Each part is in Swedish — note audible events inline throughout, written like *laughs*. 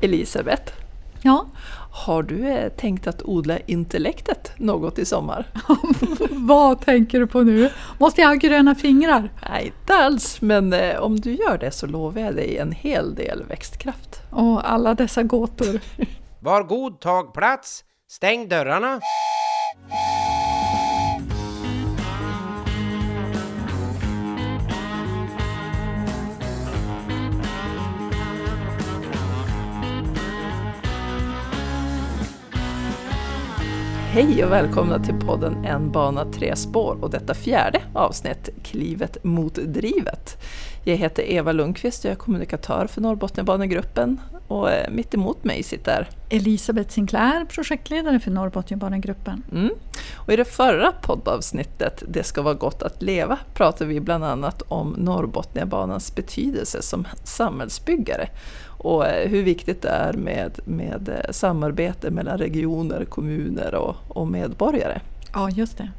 Elisabeth, Ja, har du eh, tänkt att odla intellektet något i sommar? *laughs* vad tänker du på nu? Måste jag ha gröna fingrar? Nej, inte alls, men eh, om du gör det så lovar jag dig en hel del växtkraft. Och alla dessa gåtor. Var god, tag plats, stäng dörrarna. Hej och välkomna till podden En bana tre spår och detta fjärde avsnitt, Klivet mot drivet. Jag heter Eva Lundqvist och jag är kommunikatör för Norrbotniabanegruppen och eh, mitt emot mig sitter Elisabeth Sinclair, projektledare för Norrbotniabanegruppen. Mm. Och I det förra poddavsnittet, Det ska vara gott att leva, pratar vi bland annat om Norrbotniabanans betydelse som samhällsbyggare och eh, hur viktigt det är med, med eh, samarbete mellan regioner, kommuner och, och medborgare. Ja, just det.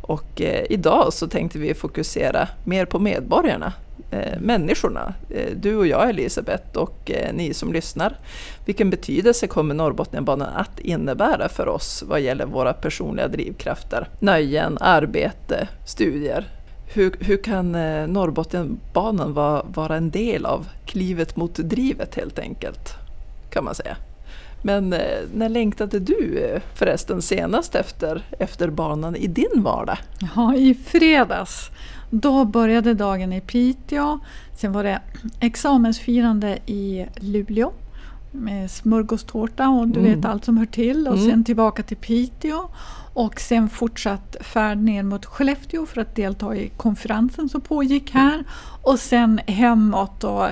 Och eh, idag så tänkte vi fokusera mer på medborgarna, eh, människorna. Eh, du och jag Elisabeth och eh, ni som lyssnar. Vilken betydelse kommer Norrbotniabanan att innebära för oss vad gäller våra personliga drivkrafter, nöjen, arbete, studier? Hur, hur kan eh, Norrbotniabanan vara, vara en del av klivet mot drivet helt enkelt, kan man säga. Men eh, när längtade du eh, förresten senast efter, efter banan i din vardag? Ja, i fredags. Då började dagen i Piteå. Sen var det examensfirande i Luleå med smörgåstårta och du Mm. vet allt som hör till. Och Mm. sen tillbaka till Piteå. Och sen fortsatt färd ner mot Skellefteå för att delta i konferensen som pågick här. Och sen hemåt och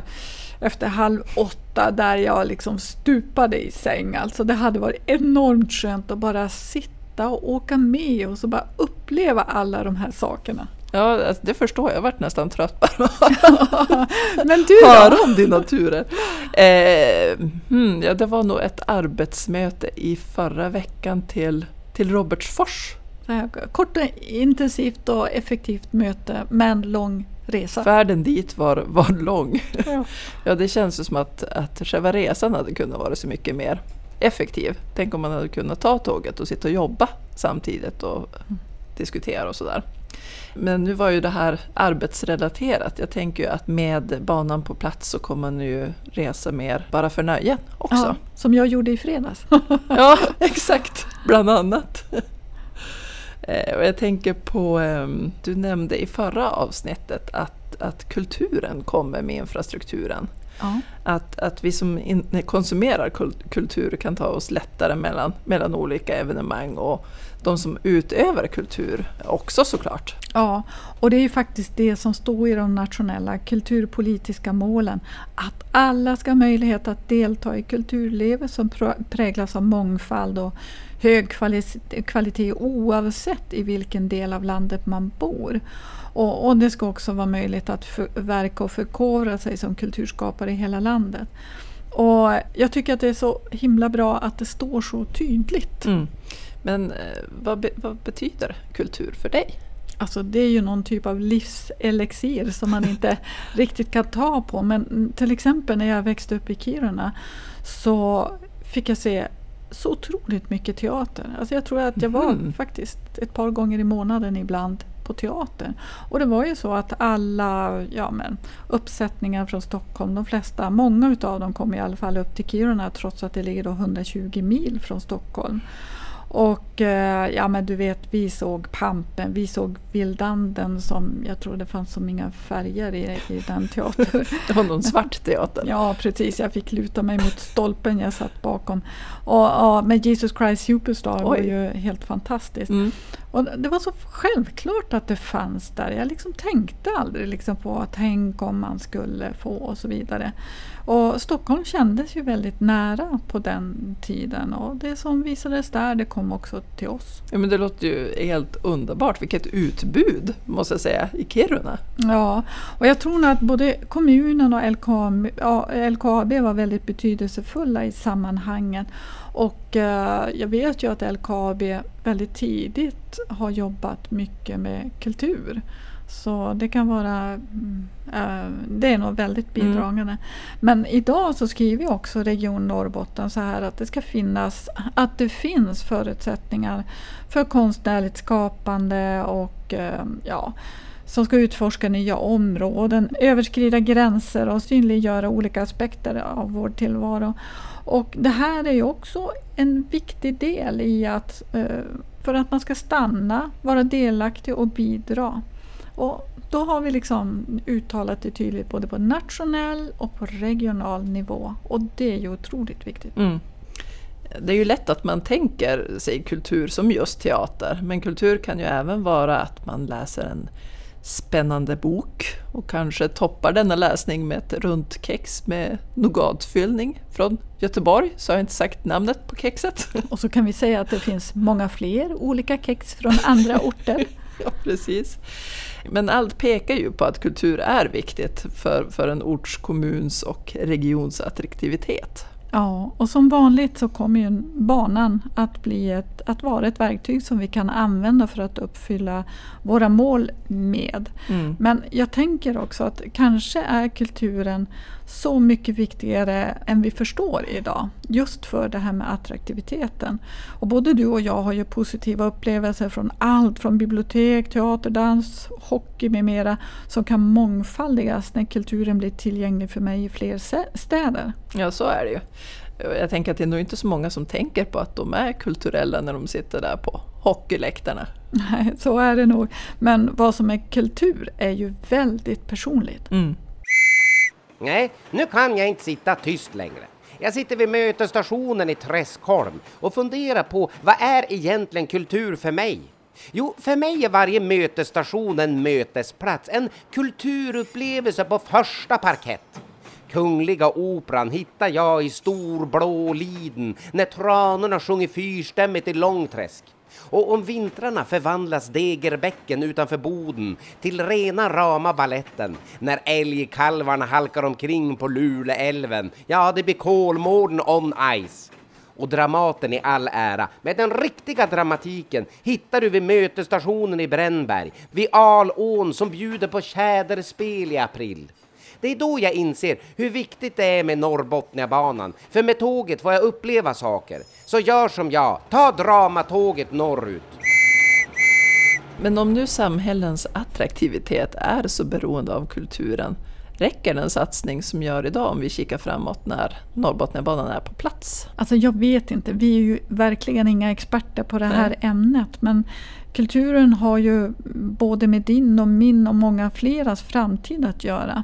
efter halv åtta där jag liksom stupade i säng. Alltså det hade varit enormt skönt att bara sitta och åka med och så bara uppleva alla de här sakerna. Ja, alltså, det förstår jag. Jag varit nästan trött bara *laughs* Men du då? höra om dina turer. Eh, hmm, ja, det var nog ett arbetsmöte i förra veckan till, till Robertsfors. Kort, och intensivt och effektivt möte men lång resa. Färden dit var, var lång. Ja. *laughs* Ja, det känns ju som att, att själva resan hade kunnat vara så mycket mer effektiv. Tänk om man hade kunnat ta tåget och sitta och jobba samtidigt och diskutera och sådär. Men nu var ju det här arbetsrelaterat. Jag tänker ju att med banan på plats så kommer man ju resa mer bara för nöjen också. Ja, som jag gjorde i fredags. *laughs* Ja, *laughs* exakt. Bland annat. Eh, Och jag tänker på, ehm, du nämnde i förra avsnittet att, att kulturen kommer med infrastrukturen. Ja. Att, att vi som in, konsumerar kul- kultur kan ta oss lättare mellan, mellan olika evenemang och de som utövar kultur också såklart. Ja, och det är ju faktiskt det som står i de nationella kulturpolitiska målen. Att alla ska ha möjlighet att delta i kulturlivet som pr- präglas av mångfald och hög kvali- kvalitet oavsett i vilken del av landet man bor. Och, och det ska också vara möjligt att för, verka och förkovra sig som kulturskapare i hela landet. Och jag tycker att det är så himla bra att det står så tydligt. Mm. Men eh, vad, be, vad betyder kultur för dig? Alltså det är ju någon typ av livselixir som man inte *laughs* riktigt kan ta på. Men till exempel när jag växte upp i Kiruna så fick jag se så otroligt mycket teater. Alltså jag tror att jag var Mhm. faktiskt ett par gånger i månaden ibland på teater. Och det var ju så att alla ja, men, uppsättningar från Stockholm, de flesta, många utav dem kom i alla fall upp till Kiruna trots att det ligger då 120 mil från Stockholm. Och eh, ja men du vet, vi såg Pampen, vi såg Vildanden som jag tror det fanns som inga färger i, i den teatern. *laughs* Det var någon svart teater. Ja precis, jag fick luta mig mot stolpen jag satt bakom. Och, ja, men Jesus Christ Superstar var Oj. ju helt fantastiskt. Mm. Och det var så självklart att det fanns där. Jag liksom tänkte aldrig liksom på att tänk om man skulle få och så vidare. Och Stockholm kändes ju väldigt nära på den tiden och det som visades där det kom också till oss. Ja, men det låter ju helt underbart. Vilket utbud måste jag säga i Kiruna. Ja, och jag tror att både kommunen och LKAB var väldigt betydelsefulla i sammanhanget. Och eh, jag vet ju att LKAB väldigt tidigt har jobbat mycket med kultur. Så det kan vara äh, Det är nog väldigt mm. bidragande. Mm. Men idag så skriver också Region Norrbotten så här att det ska finnas att det finns förutsättningar för konstnärligt skapande och äh, ja som ska utforska nya områden, överskrida gränser och synliggöra olika aspekter av vår tillvaro. Och det här är ju också en viktig del i att eh, för att man ska stanna, vara delaktig och bidra. Och då har vi liksom uttalat det tydligt både på nationell och på regional nivå och det är ju otroligt viktigt. Mm. Det är ju lätt att man tänker sig kultur som just teater, men kultur kan ju även vara att man läser en spännande bok och kanske toppar denna läsning med ett runt kex med nougatfyllning från Göteborg, så har jag inte sagt namnet på kexet. Och så kan vi säga att det finns många fler olika kex från andra orter. *laughs* *laughs* ja, precis. Men allt pekar ju på att kultur är viktigt för, för en orts, kommuns och regions attraktivitet. Ja, och som vanligt så kommer ju banan att, bli ett, att vara ett verktyg som vi kan använda för att uppfylla våra mål med. Mm. Men jag tänker också att kanske är kulturen så mycket viktigare än vi förstår idag. Just för det här med attraktiviteten. Och både du och jag har ju positiva upplevelser från allt från bibliotek, teater, dans, hockey med mera som kan mångfaldigas när kulturen blir tillgänglig för mig i fler städer. Ja, så är det ju. Jag tänker att det är nog inte så många som tänker på att de är kulturella när de sitter där på hockeyläktarna. Nej, så är det nog. Men vad som är kultur är ju väldigt personligt. Mm. Nej, nu kan jag inte sitta tyst längre. Jag sitter vid mötesstationen i Träskholm och funderar på vad är egentligen kultur för mig? Jo, för mig är varje mötesstation en mötesplats, en kulturupplevelse på första parkett. Kungliga Operan hittar jag i storblå liden när tranorna sjunger fyrstämmigt i Långträsk. Och om vintrarna förvandlas Degerbäcken utanför Boden till rena rama balletten när älgkalvarna halkar omkring på Luleälven. Ja, det blir Kolmården on ice. Och Dramaten i all ära, men den riktiga dramatiken hittar du vid mötesstationen i Brännberg, vid Alån som bjuder på tjäderspel i april. Det är då jag inser hur viktigt det är med Norrbotniabanan, för med tåget får jag uppleva saker. Så gör som jag, ta dramatåget norrut. Men om nu samhällens attraktivitet är så beroende av kulturen, Räcker den satsning som gör idag om vi kikar framåt när Norrbotniabanan är på plats? Alltså jag vet inte, vi är ju verkligen inga experter på det här Nej. ämnet men kulturen har ju både med din och min och många fleras framtid att göra.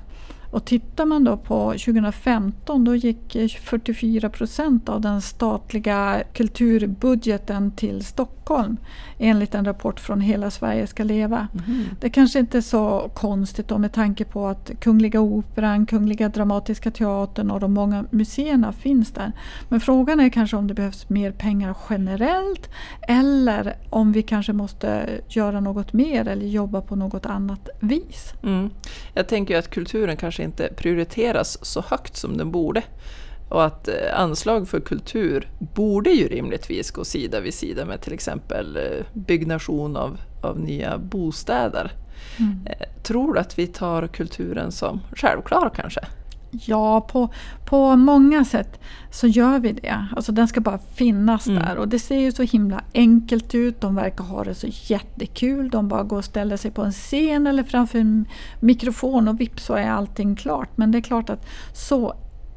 Och tittar man då på 2015 då gick 44 procent av den statliga kulturbudgeten till Stockholm enligt en rapport från Hela Sverige ska leva. Mm. Det kanske inte är så konstigt då med tanke på att Kungliga Operan, Kungliga Dramatiska Teatern och de många museerna finns där. Men frågan är kanske om det behövs mer pengar generellt eller om vi kanske måste göra något mer eller jobba på något annat vis. Mm. Jag tänker att kulturen kanske inte prioriteras så högt som den borde. Och att eh, anslag för kultur borde ju rimligtvis gå sida vid sida med till exempel eh, byggnation av, av nya bostäder. Mm. Eh, tror du att vi tar kulturen som självklar kanske? Ja, på, på många sätt så gör vi det. Alltså den ska bara finnas mm. där. Och det ser ju så himla enkelt ut. De verkar ha det så jättekul. De bara går och ställer sig på en scen eller framför en mikrofon och vips så är allting klart. Men det är klart att så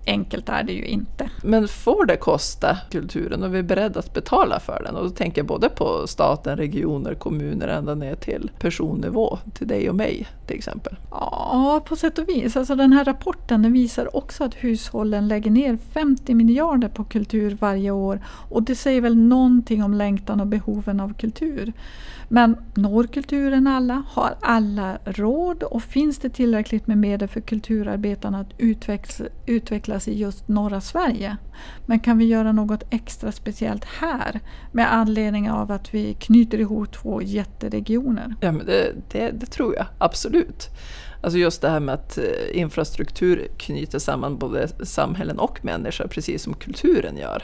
enkelt är det ju inte. Men får det kosta kulturen och vi är beredda att betala för den? Och då tänker jag både på staten, regioner, kommuner ända ner till personnivå, till dig och mig till exempel. Ja, på sätt och vis. Alltså den här rapporten den visar också att hushållen lägger ner 50 miljarder på kultur varje år och det säger väl någonting om längtan och behoven av kultur. Men når kulturen alla? Har alla råd? Och finns det tillräckligt med medel för kulturarbetarna att utvecklas i just norra Sverige? Men kan vi göra något extra speciellt här med anledning av att vi knyter ihop två jätteregioner? Ja, men det, det, det tror jag absolut. Alltså just det här med att eh, infrastruktur knyter samman både samhällen och människor, precis som kulturen gör.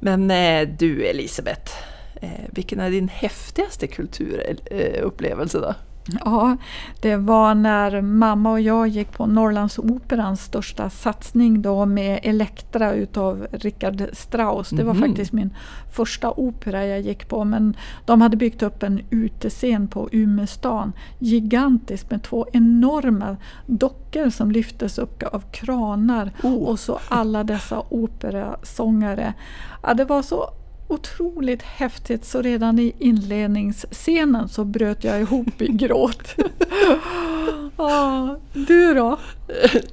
Men eh, du Elisabeth, vilken är din häftigaste kulturupplevelse då? Ja, det var när mamma och jag gick på Norrlandsoperans största satsning då med Elektra utav Richard Strauss. Det var Mhm. faktiskt min första opera jag gick på. Men de hade byggt upp en utescen på Umestan. Gigantisk med två enorma dockor som lyftes upp av kranar. Oh. Och så alla dessa operasångare. Ja, det var så otroligt häftigt så redan i inledningsscenen så bröt jag ihop i gråt. *laughs* ah, du då?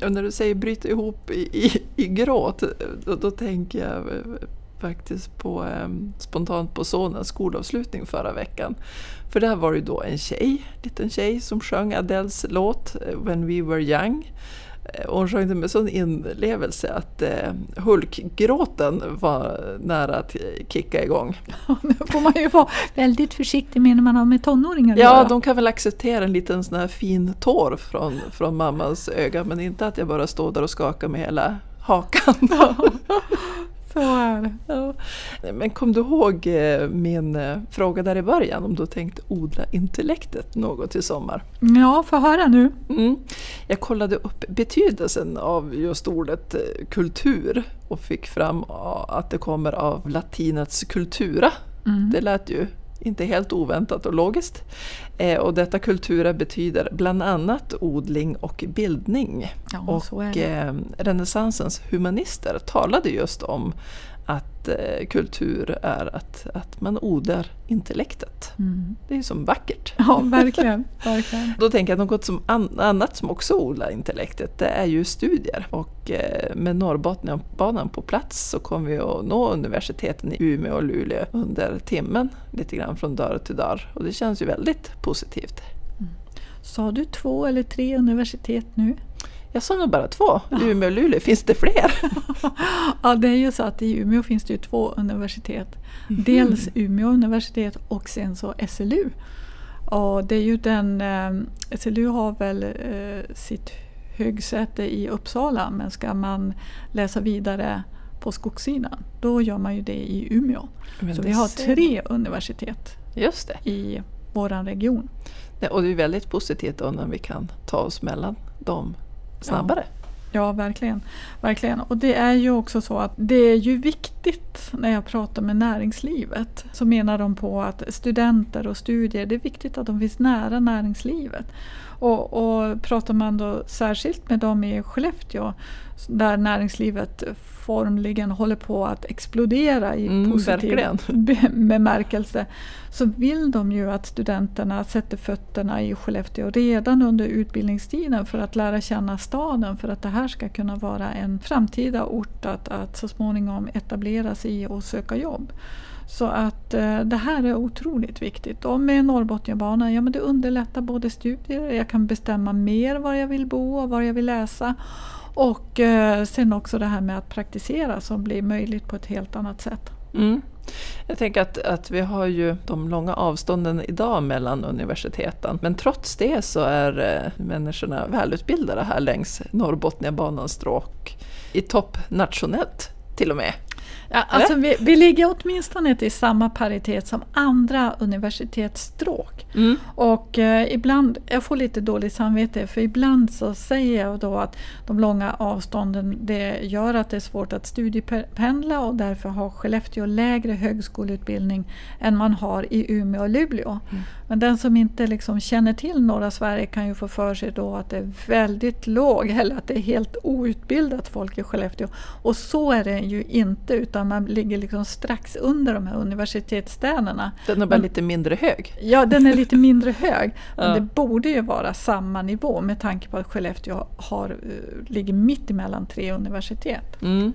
När du säger bryta ihop i, i, i gråt, då, då tänker jag eh, faktiskt på, eh, spontant på sonens skolavslutning förra veckan. För där var det ju då en tjej, liten tjej, som sjöng Adeles låt eh, When We Were Young. Eh, Och hon sjöng det med sån inlevelse att eh, Hulkgråten var nära att eh, kicka igång. Nu får man ju vara väldigt försiktig med när man har med tonåringar Ja, göra. de kan väl acceptera en liten sån här fin tår från, från mammans öga, men inte att jag bara står där och skakar med hela hakan. *laughs* Så är. Ja. Men kom du ihåg eh, min eh, fråga där i början om du tänkt odla intellektet något i sommar? Ja, få höra nu. Mm. Jag kollade upp betydelsen av just ordet eh, kultur och fick fram ah, att det kommer av latinets cultura. Mm. Det lät ju inte helt oväntat och logiskt. Eh, och detta kultura betyder bland annat odling och bildning. Ja, Och eh, renässansens humanister talade just om att eh, kultur är att, att man odlar intellektet. Mm. Det är ju som vackert. *laughs* Ja, verkligen. verkligen. Då tänker jag att något som an, annat som också odlar intellektet, det är ju studier. Och eh, med Norrbotniabanan på plats så kommer vi att nå universiteten i Umeå och Luleå under timmen, lite grann från dörr till dörr. Och det känns ju väldigt positivt. Sa du två eller tre universitet nu? Jag sa nog bara två. Umeå och Luleå, finns det fler? *laughs* Ja, det är ju så att i Umeå finns det ju två universitet. Mhm. Dels Umeå universitet och sen så SLU. Och det är ju den, eh, SLU har väl eh, sitt högsäte i Uppsala men ska man läsa vidare på skogssidan då gör man ju det i Umeå. Men Så vi har tre universitet Just det. i våran region. Och det är väldigt positivt då när vi kan ta oss mellan dem snabbare. Ja, verkligen. verkligen. Och det är ju också så att det är ju viktigt när jag pratar med näringslivet så menar de på att studenter och studier, det är viktigt att de finns nära näringslivet. Och, och pratar man då särskilt med dem i Skellefteå där näringslivet formligen håller på att explodera i Mm, positiv *laughs* bemärkelse så vill de ju att studenterna sätter fötterna i Skellefteå redan under utbildningstiden för att lära känna staden för att det här ska kunna vara en framtida ort att, att så småningom etablera sig i och söka jobb. Så att eh, det här är otroligt viktigt. Och med Norrbotniabanan, ja men det underlättar både studier, jag kan bestämma mer var jag vill bo och var jag vill läsa. Och eh, sen också det här med att praktisera som blir möjligt på ett helt annat sätt. Mm. Jag tänker att, att vi har ju de långa avstånden idag mellan universiteten. Men trots det så är eh, människorna välutbildade här längs Norrbotniabanans stråk. I topp nationellt till och med. Ja, alltså vi, vi ligger åtminstone i samma paritet som andra universitetsstråk. Mm. Och eh, ibland, jag får lite dåligt samvete för ibland så säger jag då att de långa avstånden det gör att det är svårt att studiependla och därför har Skellefteå lägre högskoleutbildning än man har i Umeå och Luleå. Men den som inte liksom känner till norra Sverige kan ju få för sig då att det är väldigt låg eller att det är helt outbildat folk i Skellefteå. Och så är det ju inte utan man ligger liksom strax under de här universitetsstäderna. Den är bara Men- lite mindre hög. Ja, den är lite mindre hög. *laughs* Men Ja. det borde ju vara samma nivå med tanke på att Skellefteå har, eh, ligger mitt emellan tre universitet. Mm.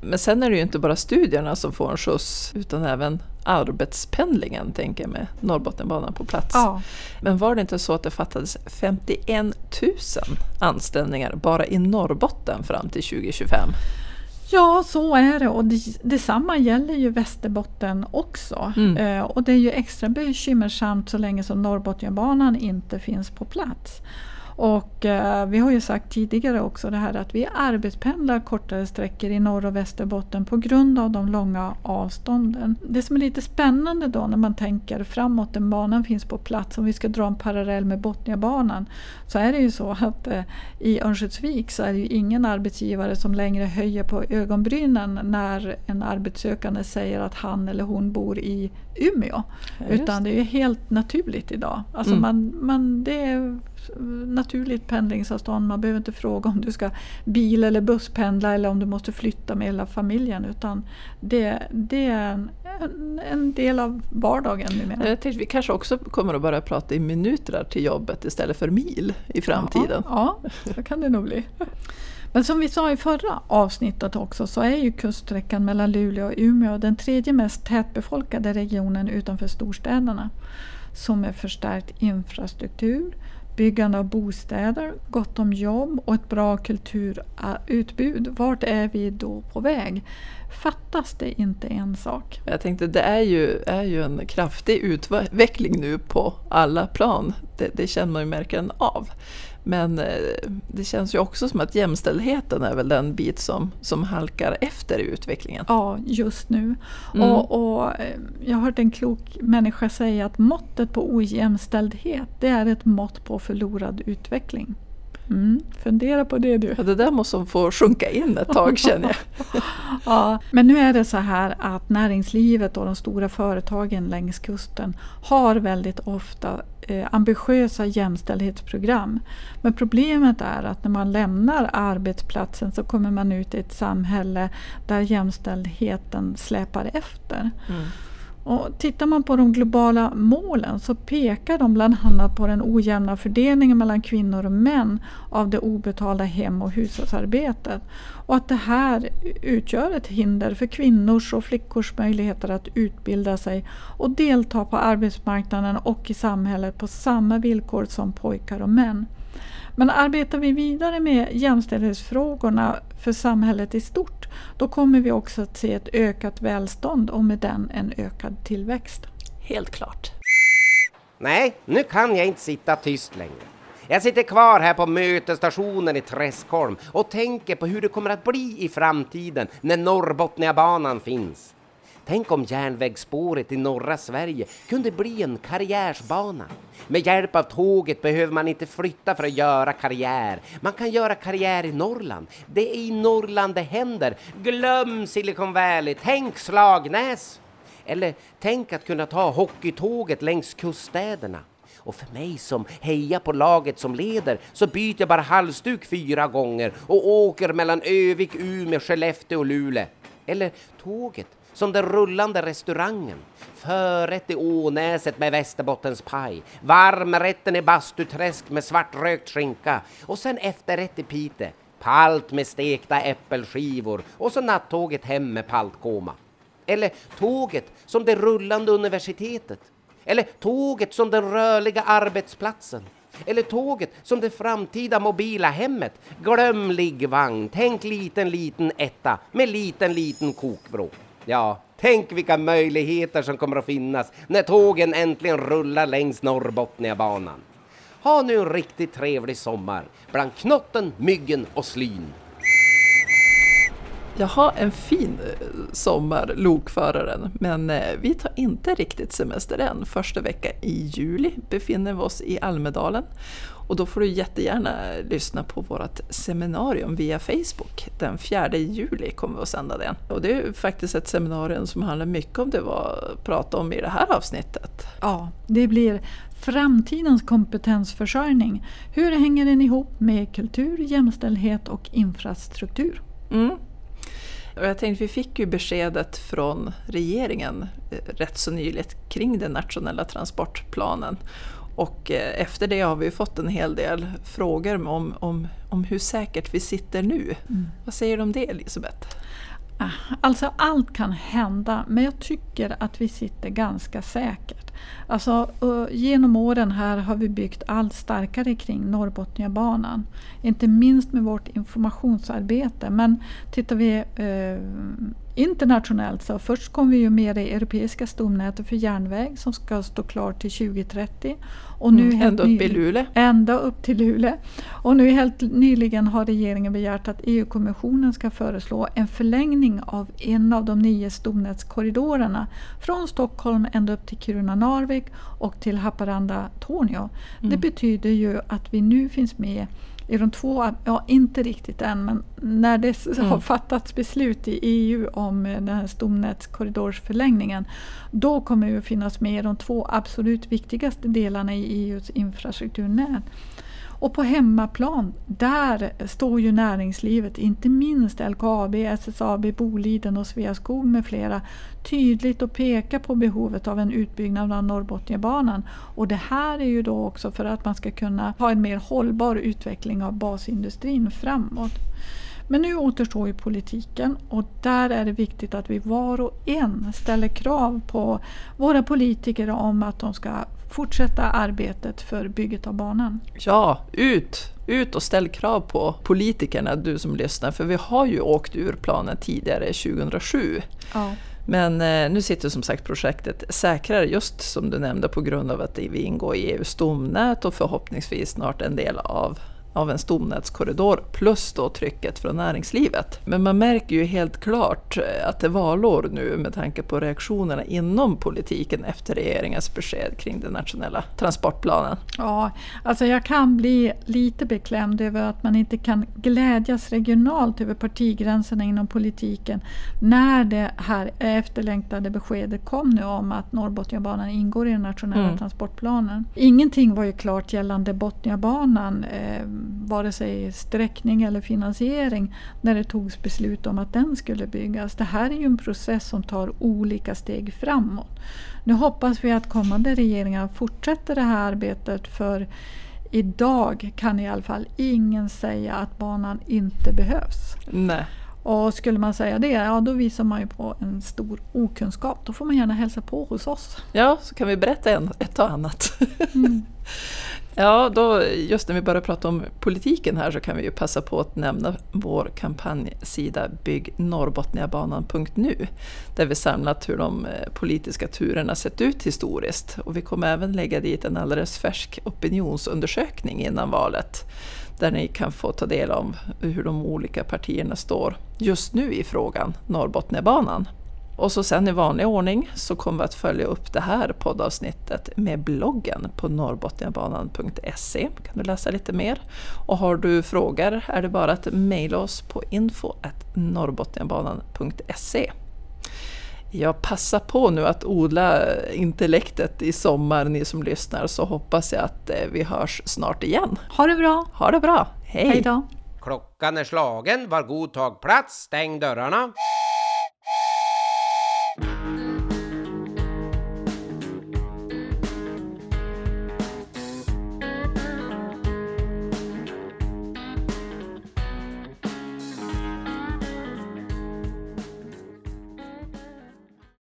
Men sen är det ju inte bara studierna som får en skjuts utan även arbetspendlingen tänker jag med Norrbotniabanan på plats. Ja, Men var det inte så att det fattades 51 000 anställningar bara i Norrbotten fram till 2025? Ja så är det och det, detsamma gäller ju Västerbotten också. Mm. Eh, och det är ju extra bekymmersamt så länge som Norrbotniabanan inte finns på plats. Och eh, vi har ju sagt tidigare också det här att vi arbetspendlar kortare sträckor i Norr och Västerbotten på grund av de långa avstånden. Det som är lite spännande då när man tänker framåt, när banan finns på plats, om vi ska dra en parallell med Botniabanan, så är det ju så att eh, i Örnsköldsvik så är det ju ingen arbetsgivare som längre höjer på ögonbrynen när en arbetssökande säger att han eller hon bor i Umeå. Ja, utan det är ju helt naturligt idag. Alltså mm. man, man, det är naturligt pendlingsavstånd. Man behöver inte fråga om du ska bil eller busspendla eller om du måste flytta med hela familjen. Utan det, det är en, en, del av vardagen numera. Jag tänkte, vi kanske också kommer att börja prata i minuter till jobbet istället för mil i framtiden. Ja, ja så kan det nog bli. Men som vi sa i förra avsnittet också så är ju kuststräckan mellan Luleå och Umeå den tredje mest tätbefolkade regionen utanför storstäderna. Som med förstärkt infrastruktur, byggande av bostäder, gott om jobb och ett bra kulturutbud. Vart är vi då på väg? Fattas det inte en sak? Jag tänkte det är ju, är ju en kraftig utveckling nu på alla plan. Det, det känner man ju märken av. Men eh, det känns ju också som att jämställdheten är väl den bit som, som halkar efter i utvecklingen. Ja, just nu. Mm. Och, och, eh, jag har hört en klok människa säga att måttet på ojämställdhet det är ett mått på förlorad utveckling. Mm, fundera på det du. Ja, det där måste få sjunka in ett tag *laughs* känner jag. ja, men nu är det så här att näringslivet och de stora företagen längs kusten har väldigt ofta eh, ambitiösa jämställdhetsprogram. Men problemet är att när man lämnar arbetsplatsen så kommer man ut i ett samhälle där jämställdheten släpar efter. Mm. Och tittar man på de globala målen så pekar de bland annat på den ojämna fördelningen mellan kvinnor och män av det obetalda hem och hushållsarbetet. Och att det här utgör ett hinder för kvinnors och flickors möjligheter att utbilda sig och delta på arbetsmarknaden och i samhället på samma villkor som pojkar och män. Men arbetar vi vidare med jämställdhetsfrågorna för samhället i stort, då kommer vi också att se ett ökat välstånd och med den en ökad tillväxt. Helt klart. Nej, nu kan jag inte sitta tyst längre. Jag sitter kvar här på mötesstationen i Träskholm och tänker på hur det kommer att bli i framtiden när Norrbotniabanan finns. Tänk om järnvägsspåret i norra Sverige kunde bli en karriärsbana. Med hjälp av tåget behöver man inte flytta för att göra karriär. Man kan göra karriär i Norrland. Det är i Norrland det händer. Glöm Silicon Valley, tänk Slagnäs! Eller tänk att kunna ta hockeytåget längs kuststäderna. Och för mig som hejar på laget som leder så byter jag bara halsduk fyra gånger och åker mellan Övik, Umeå, Skellefteå och Luleå. Eller tåget som den rullande restaurangen. Förrätt i Ånäset med Västerbottenspaj, varmrätten i Bastuträsk med svartrökt skinka och sen efterrätt i Pite, palt med stekta äppelskivor och så nattåget hem med paltkoma. Eller tåget som det rullande universitetet. Eller tåget som den rörliga arbetsplatsen. Eller tåget som det framtida mobila hemmet. Glöm liggvagn, tänk liten, liten etta med liten, liten kokvrå. Ja, tänk vilka möjligheter som kommer att finnas när tågen äntligen rullar längs Norrbotniabanan. Ha nu en riktigt trevlig sommar bland knotten, myggen och slyn. Jaha, en fin eh, sommar, lokföraren. Men eh, vi tar inte riktigt semester än. Första veckan i juli befinner vi oss i Almedalen. Och då får du jättegärna lyssna på vårt seminarium via Facebook. Den 4 juli kommer vi att sända den. Och det är faktiskt ett seminarium som handlar mycket om det vi pratar om i det här avsnittet. Ja, det blir framtidens kompetensförsörjning. Hur hänger den ihop med kultur, jämställdhet och infrastruktur? Mm. Och jag tänkte, vi fick ju beskedet från regeringen eh, rätt så nyligt kring den nationella transportplanen. Och eh, efter det har vi fått en hel del frågor om, om, om hur säkert vi sitter nu. Mm. Vad säger du om det Elisabeth? Ah, alltså allt kan hända men jag tycker att vi sitter ganska säkert. Alltså, genom åren här har vi byggt allt starkare kring Norrbotniabanan. Inte minst med vårt informationsarbete. Men tittar vi eh, internationellt så först kom vi ju med det europeiska stomnätet för järnväg som ska stå klart till 2030. Och nu mm, ända upp i Luleå? Ända upp till Luleå. Och nu helt nyligen har regeringen begärt att EU-kommissionen ska föreslå en förlängning av en av de nio stomnätskorridorerna från Stockholm ända upp till Kiruna-Narvik och till Haparanda-Torneå. Mm. Det betyder ju att vi nu finns med i de två, ja inte riktigt än, men när det mm. har fattats beslut i EU om eh, den här stomnätskorridorsförlängningen, då kommer vi att finnas med i de två absolut viktigaste delarna i EUs infrastrukturnät. Och på hemmaplan, där står ju näringslivet, inte minst LKAB, SSAB, Boliden och Sveaskog med flera, tydligt och pekar på behovet av en utbyggnad av Norrbotniabanan. Och det här är ju då också för att man ska kunna ha en mer hållbar utveckling av basindustrin framåt. Men nu återstår ju politiken och där är det viktigt att vi var och en ställer krav på våra politiker om att de ska fortsätta arbetet för bygget av banan. Ja, ut! Ut och ställ krav på politikerna, du som lyssnar, för vi har ju åkt ur planen tidigare, 2007. Ja. Men eh, nu sitter som sagt projektet säkrare, just som du nämnde, på grund av att vi ingår i EUs stomnät och förhoppningsvis snart en del av av en stomnätskorridor plus då trycket från näringslivet. Men man märker ju helt klart eh, att det är valår nu med tanke på reaktionerna inom politiken efter regeringens besked kring den nationella transportplanen. Ja, alltså jag kan bli lite beklämd över att man inte kan glädjas regionalt över partigränserna inom politiken när det här efterlängtade beskedet kom nu om att Norrbotniabanan ingår i den nationella mm. transportplanen. Ingenting var ju klart gällande Botniabanan eh, vare sig sträckning eller finansiering när det togs beslut om att den skulle byggas. Det här är ju en process som tar olika steg framåt. Nu hoppas vi att kommande regeringar fortsätter det här arbetet för idag kan i alla fall ingen säga att banan inte behövs. Nej. Och skulle man säga det, ja då visar man ju på en stor okunskap. Då får man gärna hälsa på hos oss. Ja, så kan vi berätta en, ett och annat. Mm. *laughs* Ja, då, just när vi börjar prata om politiken här så kan vi ju passa på att nämna vår kampanjsida byggnorrbotniabanan.nu där vi samlat hur de eh, politiska turerna sett ut historiskt. Och vi kommer även lägga dit en alldeles färsk opinionsundersökning innan valet där ni kan få ta del av hur de olika partierna står just nu i frågan Norrbotniabanan. Och så sen i vanlig ordning så kommer vi att följa upp det här poddavsnittet med bloggen på norrbotniabanan.se. kan du läsa lite mer. Och har du frågor är det bara att mejla oss på info.norrbotniabanan.se. Jag passar på nu att odla intellektet i sommar, ni som lyssnar, så hoppas jag att eh, vi hörs snart igen. Ha det bra! Ha det bra! Hej! Hej då! Klockan är slagen, var god tag plats, stäng dörrarna.